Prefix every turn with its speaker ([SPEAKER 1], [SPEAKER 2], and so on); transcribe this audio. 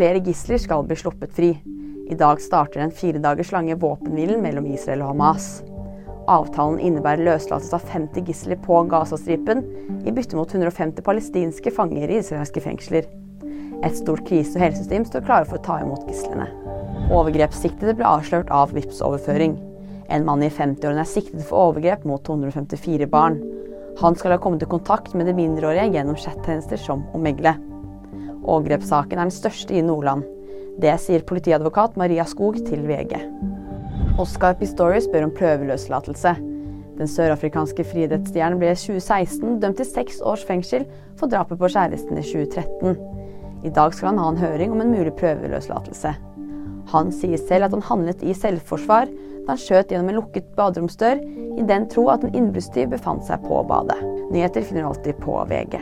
[SPEAKER 1] flere gisler skal bli sluppet fri. I dag starter den fire dagers lange våpenhvilen mellom Israel og Hamas. Avtalen innebærer løslatelse av 50 gisler på Gazastripen, i bytte mot 150 palestinske fanger i israelske fengsler. Et stort krise- og helsesystem står klare for å ta imot gislene. Overgrepssiktede ble avslørt av VIPS-overføring. En mann i 50-årene er siktet for overgrep mot 254 barn. Han skal ha kommet i kontakt med de mindreårige gjennom chattjenester som Omegle. Overgrepssaken er den største i Nordland. Det sier politiadvokat Maria Skog til VG. Oscar Pistorius spør om prøveløslatelse. Den sørafrikanske friidrettsstjernen ble i 2016 dømt til seks års fengsel for drapet på kjæresten i 2013. I dag skal han ha en høring om en mulig prøveløslatelse. Han sier selv at han handlet i selvforsvar da han skjøt gjennom en lukket baderomsdør, i den tro at en innbruddstyv befant seg på badet. Nyheter finner du alltid på VG.